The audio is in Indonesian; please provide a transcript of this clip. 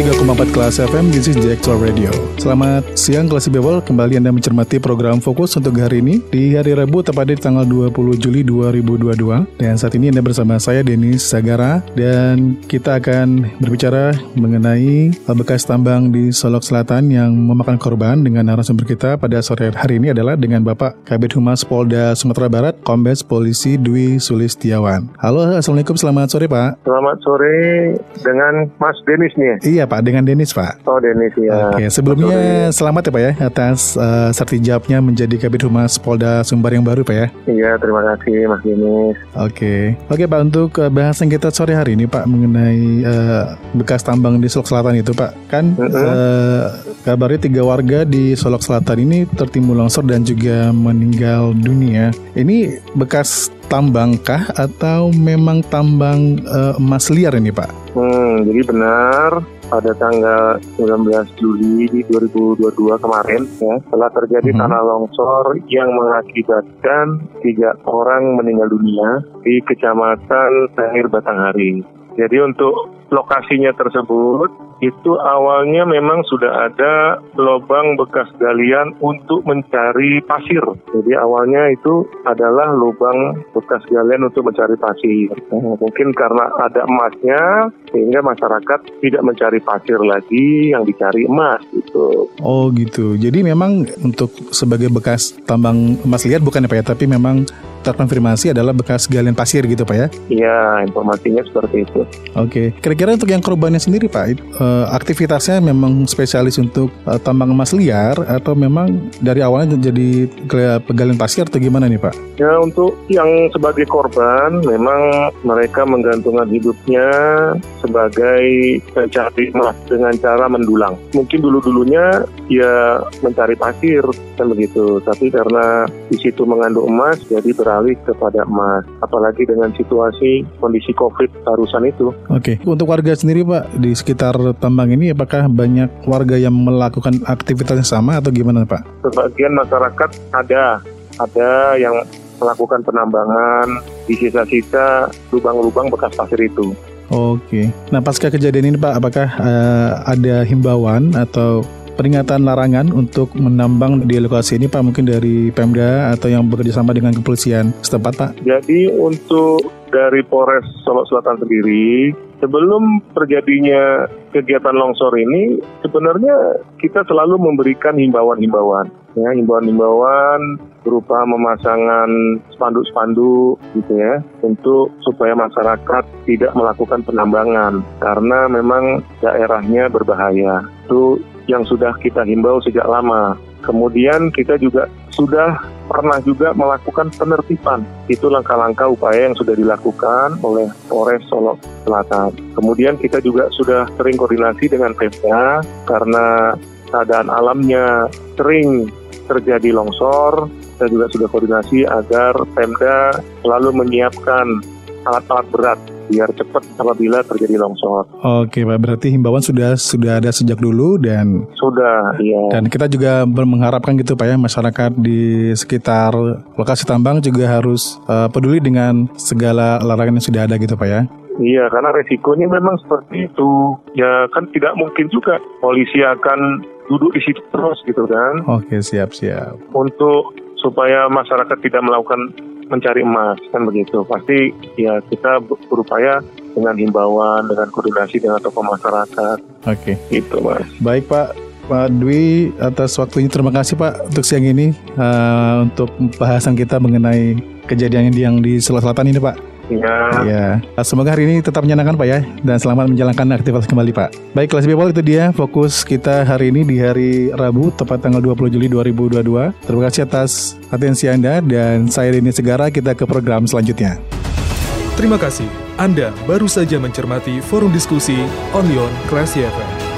Empat kelas FM, this is actual radio. Selamat siang kelas People, kembali Anda mencermati program Fokus untuk hari ini di hari Rabu tepatnya di tanggal 20 Juli 2022. Dan saat ini Anda bersama saya Denis Sagara dan kita akan berbicara mengenai bekas tambang di Solok Selatan yang memakan korban dengan narasumber kita pada sore hari ini adalah dengan Bapak Kabit Humas Polda Sumatera Barat, Kombes Polisi Dwi Sulistiawan. Halo, Assalamualaikum, selamat sore Pak. Selamat sore dengan Mas Denis nih. Iya Pak, dengan Denis Pak. Oh Denis ya. Oke, sebelumnya selamat ya Pak ya atas uh, sertijabnya menjadi Kabit Humas Polda Sumbar yang baru Pak ya. Iya, terima kasih Mas Denis. Oke, oke Pak untuk uh, bahasan kita sore hari ini Pak mengenai uh, bekas tambang di Solok Selatan itu Pak. Kan mm -hmm. uh, kabarnya tiga warga di Solok Selatan ini tertimbun longsor dan juga meninggal dunia. Ini bekas tambangkah atau memang tambang uh, emas liar ini Pak? Hmm, jadi benar pada tanggal 19 Juli 2022 kemarin ya telah terjadi hmm. tanah longsor yang mengakibatkan tiga orang meninggal dunia di Kecamatan Tengir Batanghari. Jadi untuk lokasinya tersebut itu awalnya memang sudah ada lubang bekas galian untuk mencari pasir. Jadi awalnya itu adalah lubang bekas galian untuk mencari pasir. Nah, mungkin karena ada emasnya sehingga masyarakat tidak mencari pasir lagi yang dicari emas gitu. Oh gitu. Jadi memang untuk sebagai bekas tambang emas liar bukan ya Pak ya, tapi memang terkonfirmasi adalah bekas galian pasir gitu Pak ya? Iya, informasinya seperti itu. Oke, kira-kira untuk yang korbannya sendiri Pak, uh, aktivitasnya memang spesialis untuk uh, tambang emas liar atau memang dari awalnya jadi pegalian pasir atau gimana nih Pak? Ya untuk yang sebagai korban memang mereka menggantungkan hidupnya sebagai pencari emas dengan cara mendulang. Mungkin dulu-dulunya ya mencari pasir kan begitu, tapi karena di situ mengandung emas jadi ber beralih kepada emas. Apalagi dengan situasi kondisi COVID barusan itu. Oke, untuk warga sendiri Pak di sekitar tambang ini apakah banyak warga yang melakukan aktivitas yang sama atau gimana Pak? Sebagian masyarakat ada, ada yang melakukan penambangan di sisa-sisa lubang-lubang bekas pasir itu. Oke. Nah, pasca kejadian ini Pak, apakah uh, ada himbauan atau peringatan larangan untuk menambang di lokasi ini Pak? Mungkin dari Pemda atau yang bekerja sama dengan kepolisian setempat Pak? Jadi untuk dari Polres Solo Selatan sendiri sebelum terjadinya kegiatan longsor ini sebenarnya kita selalu memberikan himbauan-himbauan ya. Himbauan-himbauan berupa pemasangan spanduk-spanduk gitu ya untuk supaya masyarakat tidak melakukan penambangan karena memang daerahnya berbahaya. Itu yang sudah kita himbau sejak lama. Kemudian kita juga sudah pernah juga melakukan penertiban. Itu langkah-langkah upaya yang sudah dilakukan oleh Polres Solo Selatan. Kemudian kita juga sudah sering koordinasi dengan Pemda karena keadaan alamnya sering terjadi longsor. Kita juga sudah koordinasi agar Pemda selalu menyiapkan alat-alat berat biar cepat apabila terjadi longsor. Oke Pak, berarti himbauan sudah sudah ada sejak dulu dan sudah, iya. Dan kita juga mengharapkan gitu Pak ya masyarakat di sekitar lokasi tambang juga harus uh, peduli dengan segala larangan yang sudah ada gitu Pak ya. Iya, karena resikonya memang seperti itu. Ya kan tidak mungkin juga polisi akan duduk di situ terus gitu kan. Oke, siap siap. Untuk supaya masyarakat tidak melakukan mencari emas kan begitu. Pasti ya kita berupaya dengan himbauan, dengan koordinasi dengan tokoh masyarakat. Oke. Okay. Gitu mas. Baik Pak. Pak Dwi atas waktunya terima kasih Pak untuk siang ini uh, untuk pembahasan kita mengenai kejadian yang di Selatan ini Pak. Ya. ya. Semoga hari ini tetap menyenangkan Pak ya dan selamat menjalankan aktivitas kembali Pak. Baik kelas people itu dia fokus kita hari ini di hari Rabu tepat tanggal 20 Juli 2022. Terima kasih atas atensi Anda dan saya Denny Segara kita ke program selanjutnya. Terima kasih Anda baru saja mencermati forum diskusi Only on Classy FM.